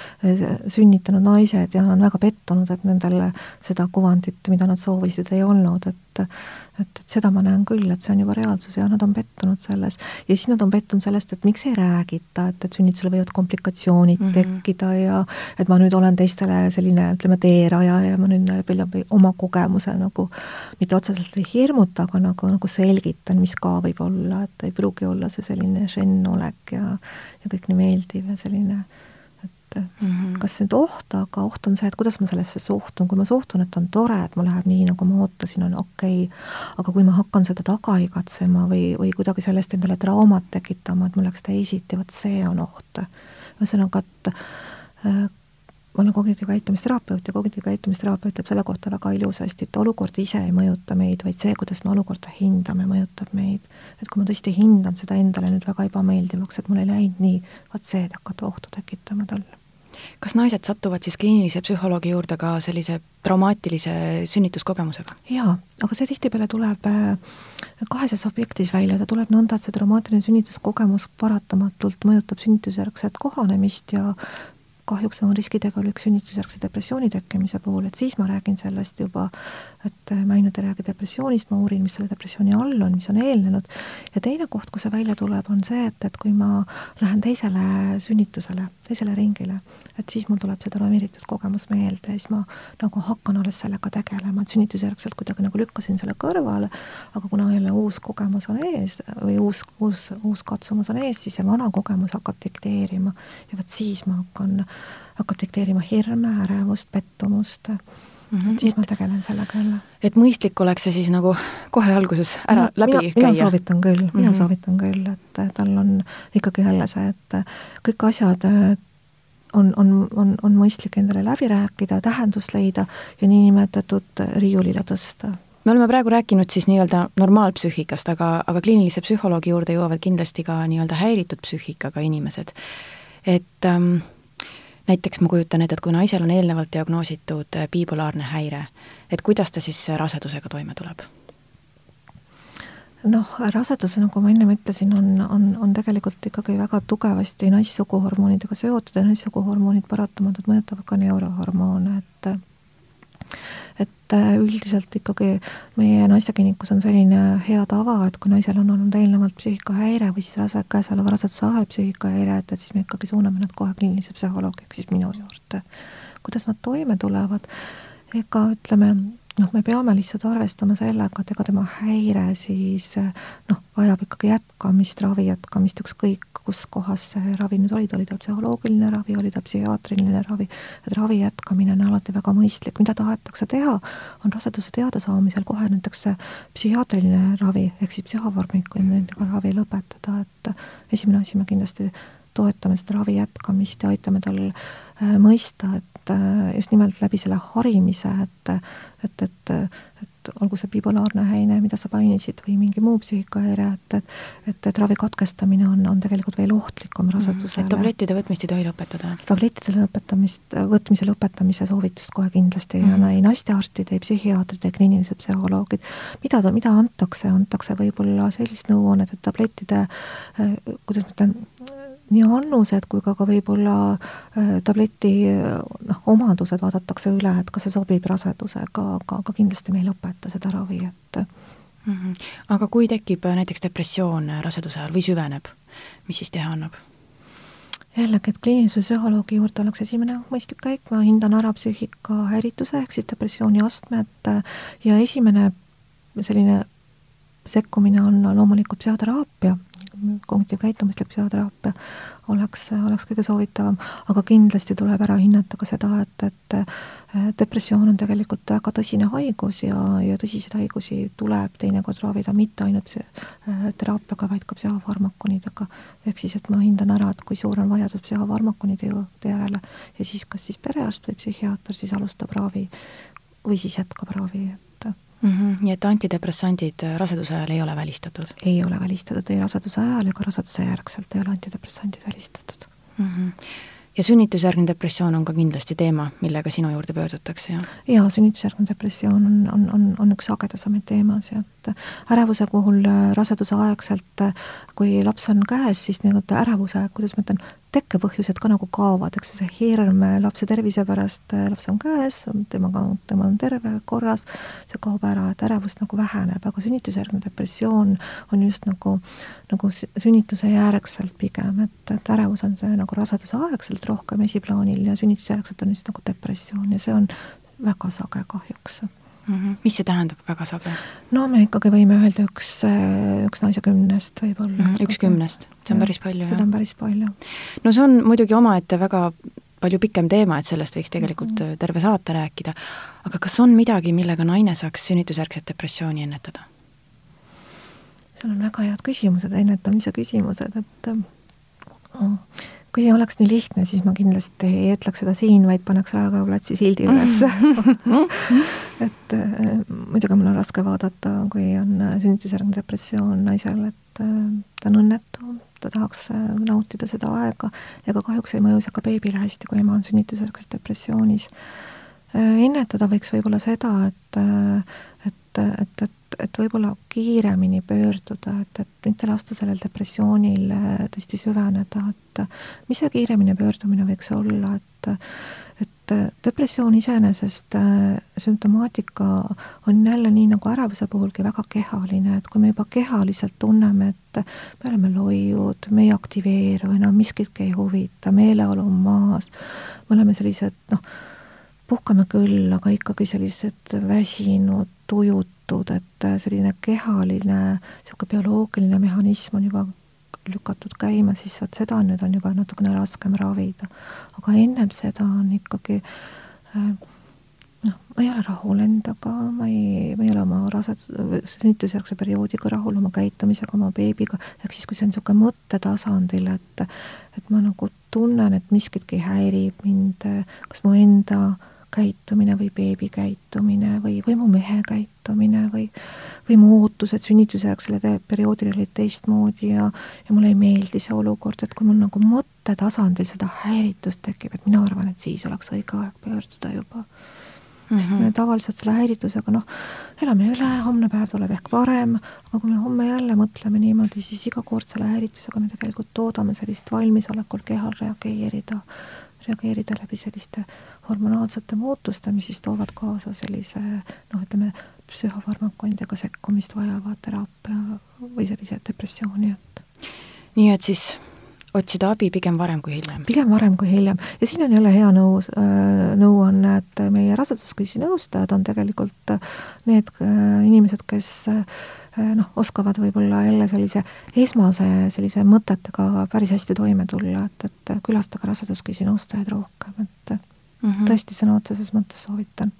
sünnitanud naised ja on väga pettunud, et nendel seda kuvandit, mida nad soovisid, ei olnud, et et, et seda ma näen küll, et see on juba reaalsus ja nad on pettunud selles. ja siis nad on pettunud sellest, et miks ei räägita, et, et sünnitusel võivad komplikatsioonid mm -hmm. tekkida ja et ma nüüd olen teistele selline, ütleme, teeraja ja ma nüüd läbi oma kogemuse nagu mitte otseselt ei hirmuta, aga nagu, nagu selgitan, mis ka võib olla, et ei pruugi olla see selline žennolek ja ja kõik nii meeldiv ja selline, et mm -hmm. kas nüüd oht, aga oht on see, et kuidas ma sellesse suhtun, kui ma suhtun, et on tore, et mul läheb nii, nagu ma ootasin, on okei okay., aga kui ma hakkan seda taga igatsema või, või kuidagi sellest endale traumat tekitama, et mul läks teisiti, vot see on oht. ühesõnaga, et äh, ma olen kognitiivkäitumisterapeut ja kognitiivkäitumisterapeut ütleb selle kohta väga ilusasti, et olukord ise ei mõjuta meid, vaid see, kuidas me olukorda hindame, mõjutab meid. et kui ma tõesti hindan seda endale nüüd väga ebameeldivaks, et mul ei läinud nii, vot see hakkab ohtu tekitama talle. kas naised satuvad siis kliinilise psühholoogi juurde ka sellise traumaatilise sünnituskogemusega? jaa, aga see tihtipeale tuleb äh, kaheses objektis välja, ta tuleb nõnda, et see traumaatiline sünnituskogemus paratamatult mõjutab sünnitusjärgset kohanemist ja kahjuks on riskitegur sünnitusjärgse depressiooni tekkimise puhul, et siis ma räägin sellest juba, et ma ainult ei räägi depressioonist, ma uurin, mis selle depressiooni all on, mis on eelnenud, ja teine koht, kus see välja tuleb, on see, et, et kui ma lähen teisele sünnitusele, teisele ringile, et siis mul tuleb see traumeeritud kogemus meelde ja siis ma nagu hakkan alles sellega tegelema, et sünnitusjärgselt kuidagi nagu lükkasin selle kõrvale, aga kuna jälle uus kogemus on ees või uus, uus, uus katsumus on ees, siis see vana kogemus hakkab dikteerima ja vot siis ma hakkan, hakkab dikteerima hirme, ärevust, pettumust Mm -hmm. siis ma tegelen sellega jälle. et mõistlik oleks see siis nagu kohe alguses ära no, läbi mina, käia? mina soovitan küll mm, -hmm. mina soovitan küll, et tal on ikkagi jälle see, et kõik asjad on, on, on, on mõistlik endale läbi rääkida, tähendust leida ja niinimetatud riiulile tõsta me oleme praegu rääkinud siis nii-öelda normaalpsüühikast, aga, aga kliinilise psühholoogi juurde jõuavad kindlasti ka nii-öelda häiritud psüühikaga inimesed. et ähm, näiteks ma kujutan ette, et kui naisel on eelnevalt diagnoositud bipolaarne häire, et kuidas ta siis rasedusega toime tuleb? Noh, rasedus, nagu ma ennem ütlesin, on, on, on tegelikult ikkagi väga tugevasti naissuguhormoonidega seotud ja naissuguhormoonid paratamatult mõjutavad ka neurohormoone, et et üldiselt ikkagi meie naistekliinikus on selline hea tava, et kui naisel on olnud eelnevalt psüühikahäire või siis rase, käesoleva raseduse ajal psüühikahäire, et, et siis me ikkagi suuname nad kohe kliinilise psühholoogi ehk siis minu juurde. kuidas nad toime tulevad, ega ütleme, noh, me peame lihtsalt arvestama sellega, et ega tema häire siis noh, vajab ikkagi jätkamist, ravi jätkamist, ükskõik kus kohas see ravi nüüd oli, oli ta psühholoogiline ravi, oli ta psühhiaatriline ravi, et ravi jätkamine on alati väga mõistlik, mida tahetakse teha, on raseduse teadasaamisel kohe näiteks see psühhiaatriline ravi ehk siis psühhofarmikuga ravi lõpetada, et esimene asi, me kindlasti toetame seda ravi jätkamist ja aitame tal mõista, et et äh, just nimelt läbi selle harimise, et et, et, et olgu see bipolaarne häine, mida sa mainisid, või mingi muu psüühikahäire, et, et et, et ravi katkestamine on, on tegelikult veel ohtlikum rasedusele mm,. tablettide võtmist ei tohi lõpetada? tablettide lõpetamist, võtmise lõpetamise soovitust kohe kindlasti ei mm. anna ei naistearstid, ei psühhiaatrid, ei kliinilised psühholoogid. mida mida antakse, antakse võib-olla sellist nõuannet, et tablettide, äh, kuidas ma ütlen, nii annused kui ka, ka võib-olla äh, tableti noh, omadused vaadatakse üle, et kas see sobib rasedusega, aga, aga kindlasti me ei lõpeta seda ravi, et mm. -hmm. aga kui tekib äh, näiteks depressioon äh, raseduse ajal või süveneb, mis siis teha annab? jällegi, et kliinilise psühholoogi juurde oleks esimene mõistlik käik, ma hindan ära psüühika häirituse ehk siis depressiooni astmed ja esimene selline sekkumine on loomulikult psühhoteraapia kognitiivkäitumislik psühhoteraapia oleks, oleks kõige soovitavam, aga kindlasti tuleb ära hinnata ka seda, et, et depressioon on tegelikult väga tõsine haigus ja, ja tõsiseid haigusi tuleb teinekord ravida mitte ainult teraapiaga, vaid ka psühhofarmakonidega. ehk siis, et ma hindan ära, et kui suur on vajadus psühhofarmakonide järele ja siis kas siis perearst või psühhiaater siis alustab ravi või siis jätkab ravi, et mm. -hmm. nii et antidepressandid äh, raseduse ajal ei ole välistatud? ei ole välistatud ei raseduse ajal ega raseduse järgselt ei ole antidepressandid välistatud mm. -hmm ja sünnitusjärgne depressioon on ka kindlasti teema, millega sinu juurde pöördutakse, jah? jaa, sünnitusjärgne depressioon on, on, on, on üks sagedasemaid teemasid, et ärevuse puhul äh, raseduse aegselt, äh, kui laps on käes, siis nii-öelda ärevuse, kuidas ma ütlen, tekkepõhjused ka nagu kaovad, eks see hirm lapse tervise pärast, laps on käes, temaga, tema on terve, korras, see kaob ära, et ärevus nagu väheneb, aga sünnitusjärgne depressioon on just nagu, nagu sünnituse järgselt pigem, et, et ärevus on see nagu raseduse aegselt rohkem esiplaanil ja sünnitusjärgselt on just nagu depressioon ja see on väga sage kahjuks mm. -hmm. mis see tähendab, väga sage? no me ikkagi võime öelda üks, üks naise kümnest võib-olla mm. -hmm. üks kümnest, see on ja, päris palju, seda on päris palju. no see on muidugi omaette väga palju pikem teema, et sellest võiks tegelikult mm -hmm. terve saate rääkida. aga kas on midagi, millega naine saaks sünnitusjärgset depressiooni ennetada? sul on väga head küsimused, ennetamise küsimused, et äh, kui ei oleks nii lihtne, siis ma kindlasti ei ütleks seda siin, vaid paneks Raekoja platsi sildi üles et äh, muidugi mul on raske vaadata, kui on sünnitusjärgne depressioon naisel, et äh, ta on õnnetu, ta tahaks äh, nautida seda aega ja ka kahjuks ei mõju see ka beebile hästi, kui ema on sünnitusjärgses depressioonis. Äh, ennetada võiks võib-olla seda, et, äh, et, et, et, et võib-olla kiiremini pöörduda, et, et mitte lasta sellel depressioonil tõesti süveneda, et mis see kiiremini pöördumine võiks olla, et et depressioon iseenesest, sümptomaatika on jälle nii nagu ärevuse puhulgi väga kehaline, et kui me juba kehaliselt tunneme, et me oleme loiud, me ei aktiveeru enam, miskitki ei huvita, meeleolu on maas, me oleme sellised noh, puhkame küll, aga ikkagi sellised väsinud, tujutud, et selline kehaline, niisugune bioloogiline mehhanism on juba lükatud käima, siis vot seda nüüd on juba natukene raskem ravida. aga ennem seda on ikkagi äh, noh, ma ei ole rahul endaga, ma ei, ma ei ole oma rased-, sünnitusjärgse perioodiga rahul, oma käitumisega, oma beebiga, ehk siis, kui see on niisugune mõttetasandil, et et ma nagu tunnen, et miskitki häirib mind, kas mu enda äh, käitumine või beebi käitumine või, või mu mehe käitumine või, või mu ootused sünnitusjärgsele perioodile olid teistmoodi ja, ja mulle ei meeldi see olukord, et kui mul nagu mõttetasandil seda häiritust tekib, et mina arvan, et siis oleks õige aeg pöörduda juba mm. -hmm. sest me tavaliselt selle häiritusega noh, elame üle, homne päev tuleb ehk varem, aga kui me homme jälle mõtleme niimoodi, siis iga kord selle häiritusega me tegelikult toodame sellist valmisolekut kehal reageerida reageerida läbi selliste hormonaalsete muutuste, mis siis toovad kaasa sellise noh, ütleme, psühhofarmakoidega sekkumist vajava teraapia või sellise depressiooni, et nii et siis otsida abi pigem varem kui hiljem? pigem varem kui hiljem ja siin on jälle hea nõu äh,, nõuanne, et meie raseduskriisi nõustajad on tegelikult need äh, inimesed, kes äh, Äh, noh, oskavad võib-olla jälle sellise esmase sellise mõtetega päris hästi toime tulla, et, et külastage raseduskriisi nõustajaid rohkem, et mm -hmm. tõesti sõna otseses mõttes soovitan.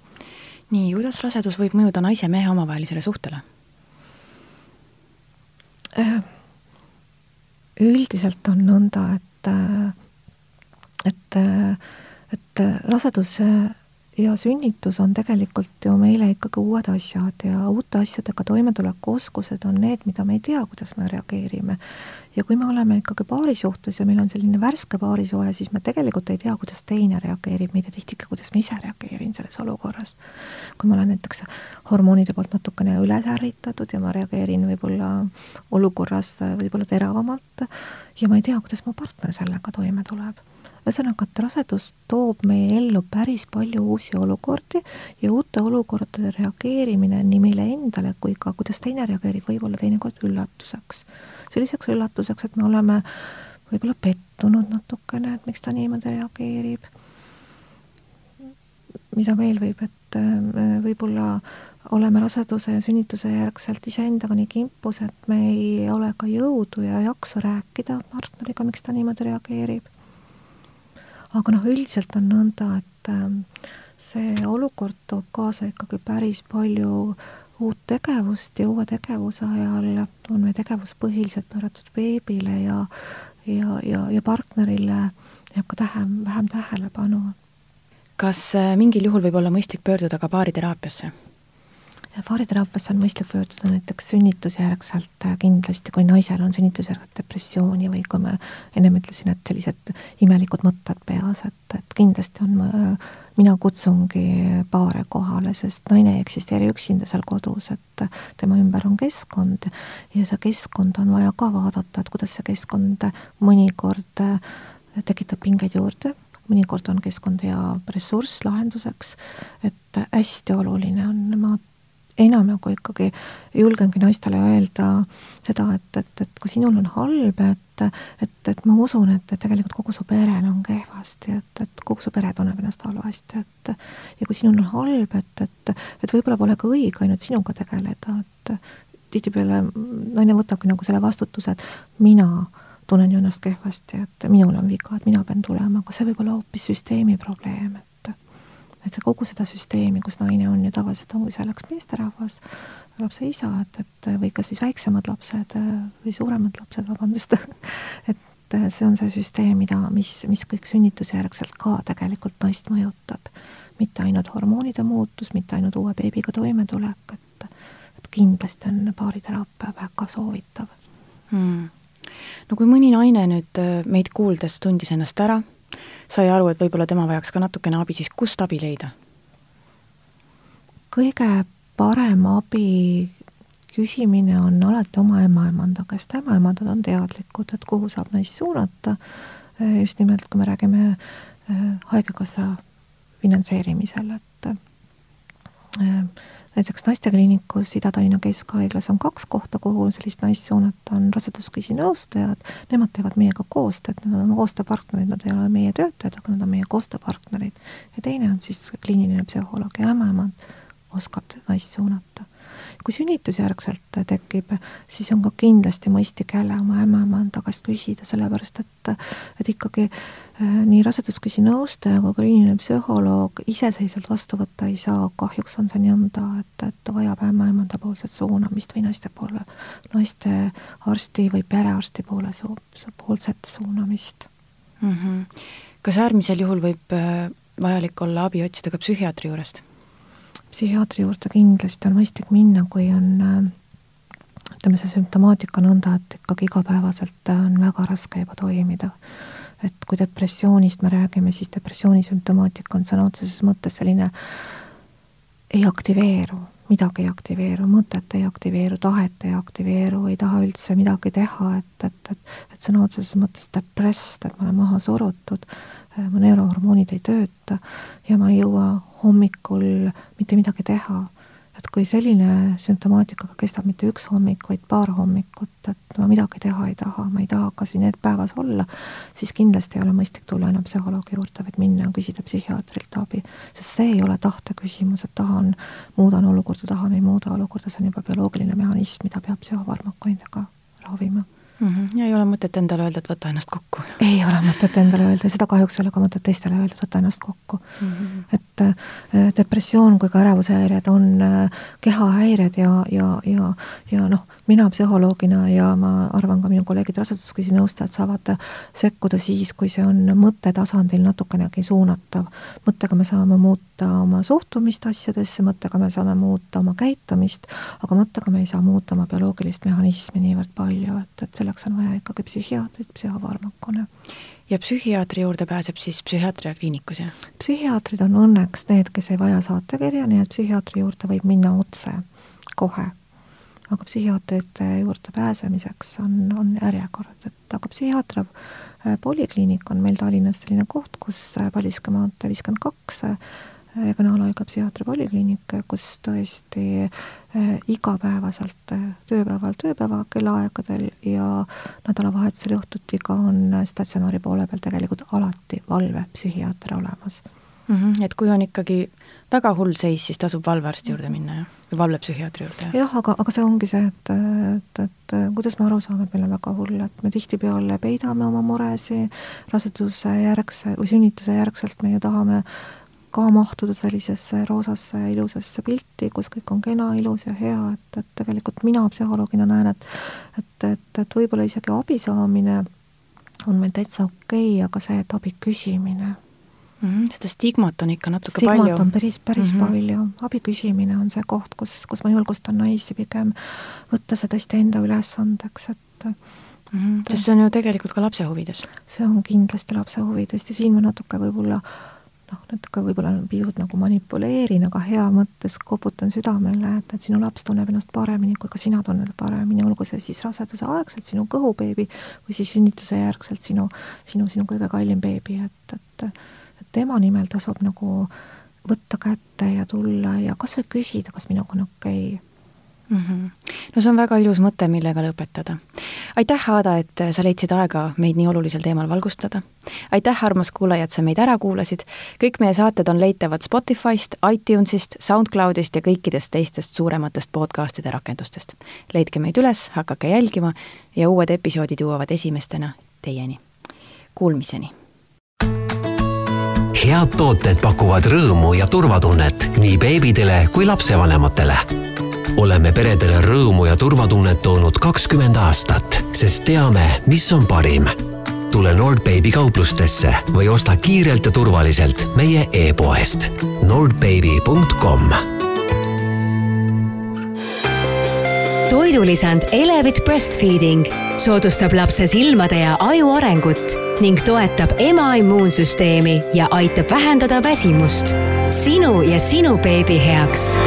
nii, kuidas rasedus võib mõjuda naise mehe omavahelisele suhtele? Äh, üldiselt on nõnda, et, äh, et, et rasedus ja sünnitus on tegelikult ju meile ikkagi uued asjad ja uute asjadega toimetuleku oskused on need, mida me ei tea, kuidas me reageerime. Ja kui me oleme ikkagi paarisuhtes ja meil on selline värske paarisuhe, siis me tegelikult ei tea, kuidas teine reageerib, me ei tea tihti ka, kuidas ma ise reageerin selles olukorras. kui ma olen näiteks hormoonide poolt natukene üles ärritatud ja ma reageerin võib-olla olukorras võib-olla teravamalt ja ma ei tea, kuidas mu partner sellega toime tuleb ühesõnaga, et rasedus toob meie ellu päris palju uusi olukordi ja uute olukordade reageerimine nii meile endale kui ka kuidas teine reageerib, võib olla teinekord üllatuseks. selliseks üllatuseks, et me oleme võib-olla pettunud natukene, et miks ta niimoodi reageerib. mida veel võib, et äh, võib-olla oleme raseduse ja sünnituse järgselt iseendaga nii kimpus, et me ei ole ka jõudu ja jaksu rääkida partneriga, miks ta niimoodi reageerib aga noh, üldiselt on nõnda, et ähm, see olukord toob kaasa ikkagi päris palju uut tegevust ja uue tegevuse ajal on meie tegevus põhiliselt pööratud veebile ja ja, ja, ja partnerile jääb ka tähem, vähem tähelepanu. kas äh, mingil juhul võib olla mõistlik pöörduda ka baariteraapiasse? Baariteraapiasse on mõistlik pöörduda näiteks sünnitusjärgselt äh, kindlasti, kui naisel on sünnitusjärgset depressiooni või kui ma ennem ütlesin, et sellised imelikud mõtted peas, et, et kindlasti on, äh, mina kutsungi paare kohale, sest naine ei eksisteeri üksinda seal kodus, et tema ümber on keskkond ja see keskkond on vaja ka vaadata, et kuidas see keskkond mõnikord äh, tekitab pingeid juurde. Mõnikord on keskkond hea ressurss lahenduseks, et hästi oluline on, ma enam nagu ikkagi julgengi naistele öelda seda, et, et, et kui sinul on halb, et, et, et ma usun, et, et tegelikult kogu su perel on kehvasti, et, et kogu su pere tunneb ennast halvasti, et ja kui sinul on halb, et, et, et võib-olla pole ka õige ainult sinuga tegeleda, et tihtipeale naine võtabki nagu selle vastutuse, et mina tunnen ju ennast kehvasti, et minul on viga, et mina pean tulema, aga see võib olla hoopis süsteemi probleem, et et see kogu seda süsteemi, kus naine on ju tavaliselt ongi selleks meesterahvas, lapse isa, et, et või ka siis väiksemad lapsed või suuremad lapsed, vabandust et see on see süsteem, mida, mis, mis kõik sünnitusjärgselt ka tegelikult naist mõjutab. mitte ainult hormoonide muutus, mitte ainult uue beebiga toimetulek, et, et kindlasti on baariteraapia väga soovitav hmm no kui mõni naine nüüd äh, meid kuuldes tundis ennast ära, sai aru, et võib-olla tema vajaks ka natukene abi, siis kust abi leida? kõige parem abi küsimine on alati oma ämmaemanda käest, ämmaemandad on teadlikud, et kuhu saab naist suunata, äh, just nimelt, kui me räägime äh, Haigekassa finantseerimisel, et näiteks naistekliinikus Ida-Tallinna Keskhaiglas on kaks kohta, kuhu sellist naist suunata, on raseduskriisi nõustajad, nemad teevad meiega koostööd, nad on koostööpartnerid, nad ei ole meie töötajad, aga nad on meie koostööpartnerid. ja teine on siis kliiniline psühholoog ja ämmaemand oskab naist suunata kui sünnitusjärgselt tekib, siis on ka kindlasti mõistlik jälle oma ämmaemanda käest küsida, sellepärast et, et ikkagi äh, nii raseduskriisi nõustaja kui kliiniline psühholoog iseseisvalt vastu võtta ei saa, kahjuks on see nõnda, et, et vajab ämmaemanda poolset suunamist või naiste poole, naistearsti või perearsti poole su-, poolset suunamist mm. -hmm. kas äärmisel juhul võib äh, vajalik olla abi otsida ka psühhiaatri juurest? Psühhiaatri juurde kindlasti on mõistlik minna, kui on äh, ütleme, see sümptomaatika nõnda, et ikkagi igapäevaselt on väga raske juba toimida. et kui depressioonist me räägime, siis depressiooni sümptomaatika on sõna otseses mõttes selline ei aktiveeru, midagi ei aktiveeru, mõtet ei aktiveeru, tahet ei aktiveeru, ei taha üldse midagi teha, et, et, et, et sõna otseses mõttes depressed, et ma olen maha surutud, mu neurohormoonid ei tööta ja ma ei jõua hommikul mitte midagi teha. Et kui selline sümptomaatika kestab mitte üks hommik, vaid paar hommikut, et ma midagi teha ei taha, ma ei taha ka siin päevas olla, siis kindlasti ei ole mõistlik tulla enam psühholoogi juurde, vaid minna ja küsida psühhiaatrilt abi. sest see ei ole tahte küsimus, et tahan, muudan olukorda, tahan, ei muuda olukorda, see on juba bioloogiline mehhanism, mida peab psühhofarmakoidega ravima mm. -hmm. ja ei ole mõtet endale öelda, et võta ennast kokku. ei ole mõtet endale öelda, seda kahjuks ei ole ka mõtet teistele öelda, et võta ennast kokku mm. -hmm. et äh, depressioon kui ka ärevushäired on äh, kehahäired ja, ja, ja, ja noh, mina psühholoogina ja ma arvan ka minu kolleegid raseduskriisi nõustajad saavad sekkuda siis, kui see on mõttetasandil natukenegi suunatav. mõttega me saame muuta oma suhtumist asjadesse, mõttega me saame muuta oma käitumist, aga mõttega me ei saa muuta oma bioloogilist mehhanismi niivõrd palju, et, et selleks on vaja ikkagi psühhiaatrit, psühhofarmakone. ja psühhiaatri juurde pääseb siis psühhiaatria kliinikus, jah? psühhiaatrid on õnneks need, kes ei vaja saatekirja, nii et psühhiaatri juurde võib minna otse, kohe. aga psühhiaatrite juurde pääsemiseks on, on järjekorrad, et aga psühhiaatria äh, polikliinik on meil Tallinnas selline koht, kus äh, Paldiski maantee viiskümmend kaks äh, regionaalhaigla psühhiaatri polikliinik, kus tõesti äh, igapäevaselt äh, tööpäeval tööpäeva kellaaegadel ja nädalavahetusel õhtuti ka on statsionaari poole peal tegelikult alati valvepsühhiaater olemas mm. -hmm. Et kui on ikkagi väga hull seis, siis tasub valvearsti juurde minna, jah? või valvepsühhiaatri juurde? jah, aga, aga see ongi see, et, et, et kuidas me aru saame, et meil on väga hull, et me tihtipeale peidame oma muresid, raseduse järgse või sünnituse järgselt me ju tahame ka mahtuda sellisesse roosasse ilusasse pilti, kus kõik on kena, ilus ja hea, et, et tegelikult mina psühholoogina näen, et et, et, et võib-olla isegi abi saamine on meil täitsa okei okay,, aga see, et abi küsimine mm. -hmm, seda stigmat on ikka natuke stigmat palju. stigmat on päris, päris mm -hmm. palju. abi küsimine on see koht, kus, kus ma julgustan naisi pigem võtta see tõesti enda ülesandeks, et mm -hmm, sest see on ju tegelikult ka lapse huvides. see on kindlasti lapse huvides ja siin ma natuke võib-olla noh, natuke võib-olla pisut nagu manipuleerin, aga hea mõttes koputan südamele, et, et sinu laps tunneb ennast paremini, kui ka sina tunned paremini, olgu see siis raseduse aegselt sinu kõhubeebi või siis sünnituse järgselt sinu, sinu, sinu kõige kallim beebi, et, et et tema nimel tasub nagu võtta kätte ja tulla ja kas või küsida, kas minuga on okei. okay mm. -hmm. no see on väga ilus mõte, millega lõpetada. aitäh, Aada, et sa leidsid aega meid nii olulisel teemal valgustada. aitäh, armas kuulaja, et sa meid ära kuulasid. kõik meie saated on leitavad Spotify'st, iTunes'ist, SoundCloud'ist ja kõikidest teistest suurematest podcast'ide rakendustest. leidke meid üles, hakake jälgima ja uued episoodid jõuavad esimestena teieni. Kuulmiseni! head tooted pakuvad rõõmu ja turvatunnet nii beebidele kui lapsevanematele oleme peredele rõõmu ja turvatunnet toonud kakskümmend aastat, sest teame, mis on parim. tule Nordbaby kauplustesse või osta kiirelt ja turvaliselt meie e-poest nordbaby.com toidulisand Elevit Breastfeeding soodustab lapse silmade ja aju arengut ning toetab ema immuunsüsteemi ja aitab vähendada väsimust. sinu ja sinu beebi heaks